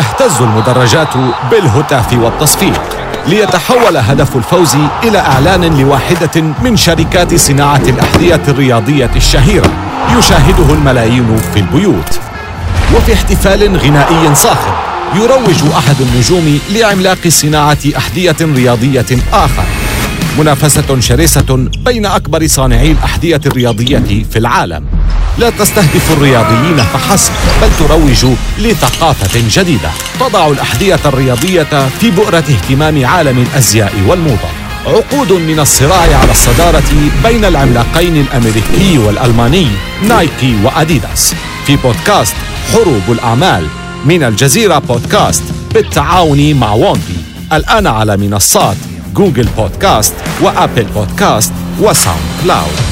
تهتز المدرجات بالهتاف والتصفيق ليتحول هدف الفوز إلى إعلان لواحدة من شركات صناعة الأحذية الرياضية الشهيرة يشاهده الملايين في البيوت. وفي احتفال غنائي صاخب يروج أحد النجوم لعملاق صناعة أحذية رياضية آخر. منافسة شرسة بين أكبر صانعي الأحذية الرياضية في العالم. لا تستهدف الرياضيين فحسب بل تروج لثقافة جديدة. تضع الأحذية الرياضية في بؤرة اهتمام عالم الأزياء والموضة. عقود من الصراع على الصدارة بين العملاقين الأمريكي والألماني نايكي وأديداس. في بودكاست حروب الأعمال من الجزيرة بودكاست بالتعاون مع وونتي الآن على منصات جوجل بودكاست وأبل بودكاست وساوند كلاود.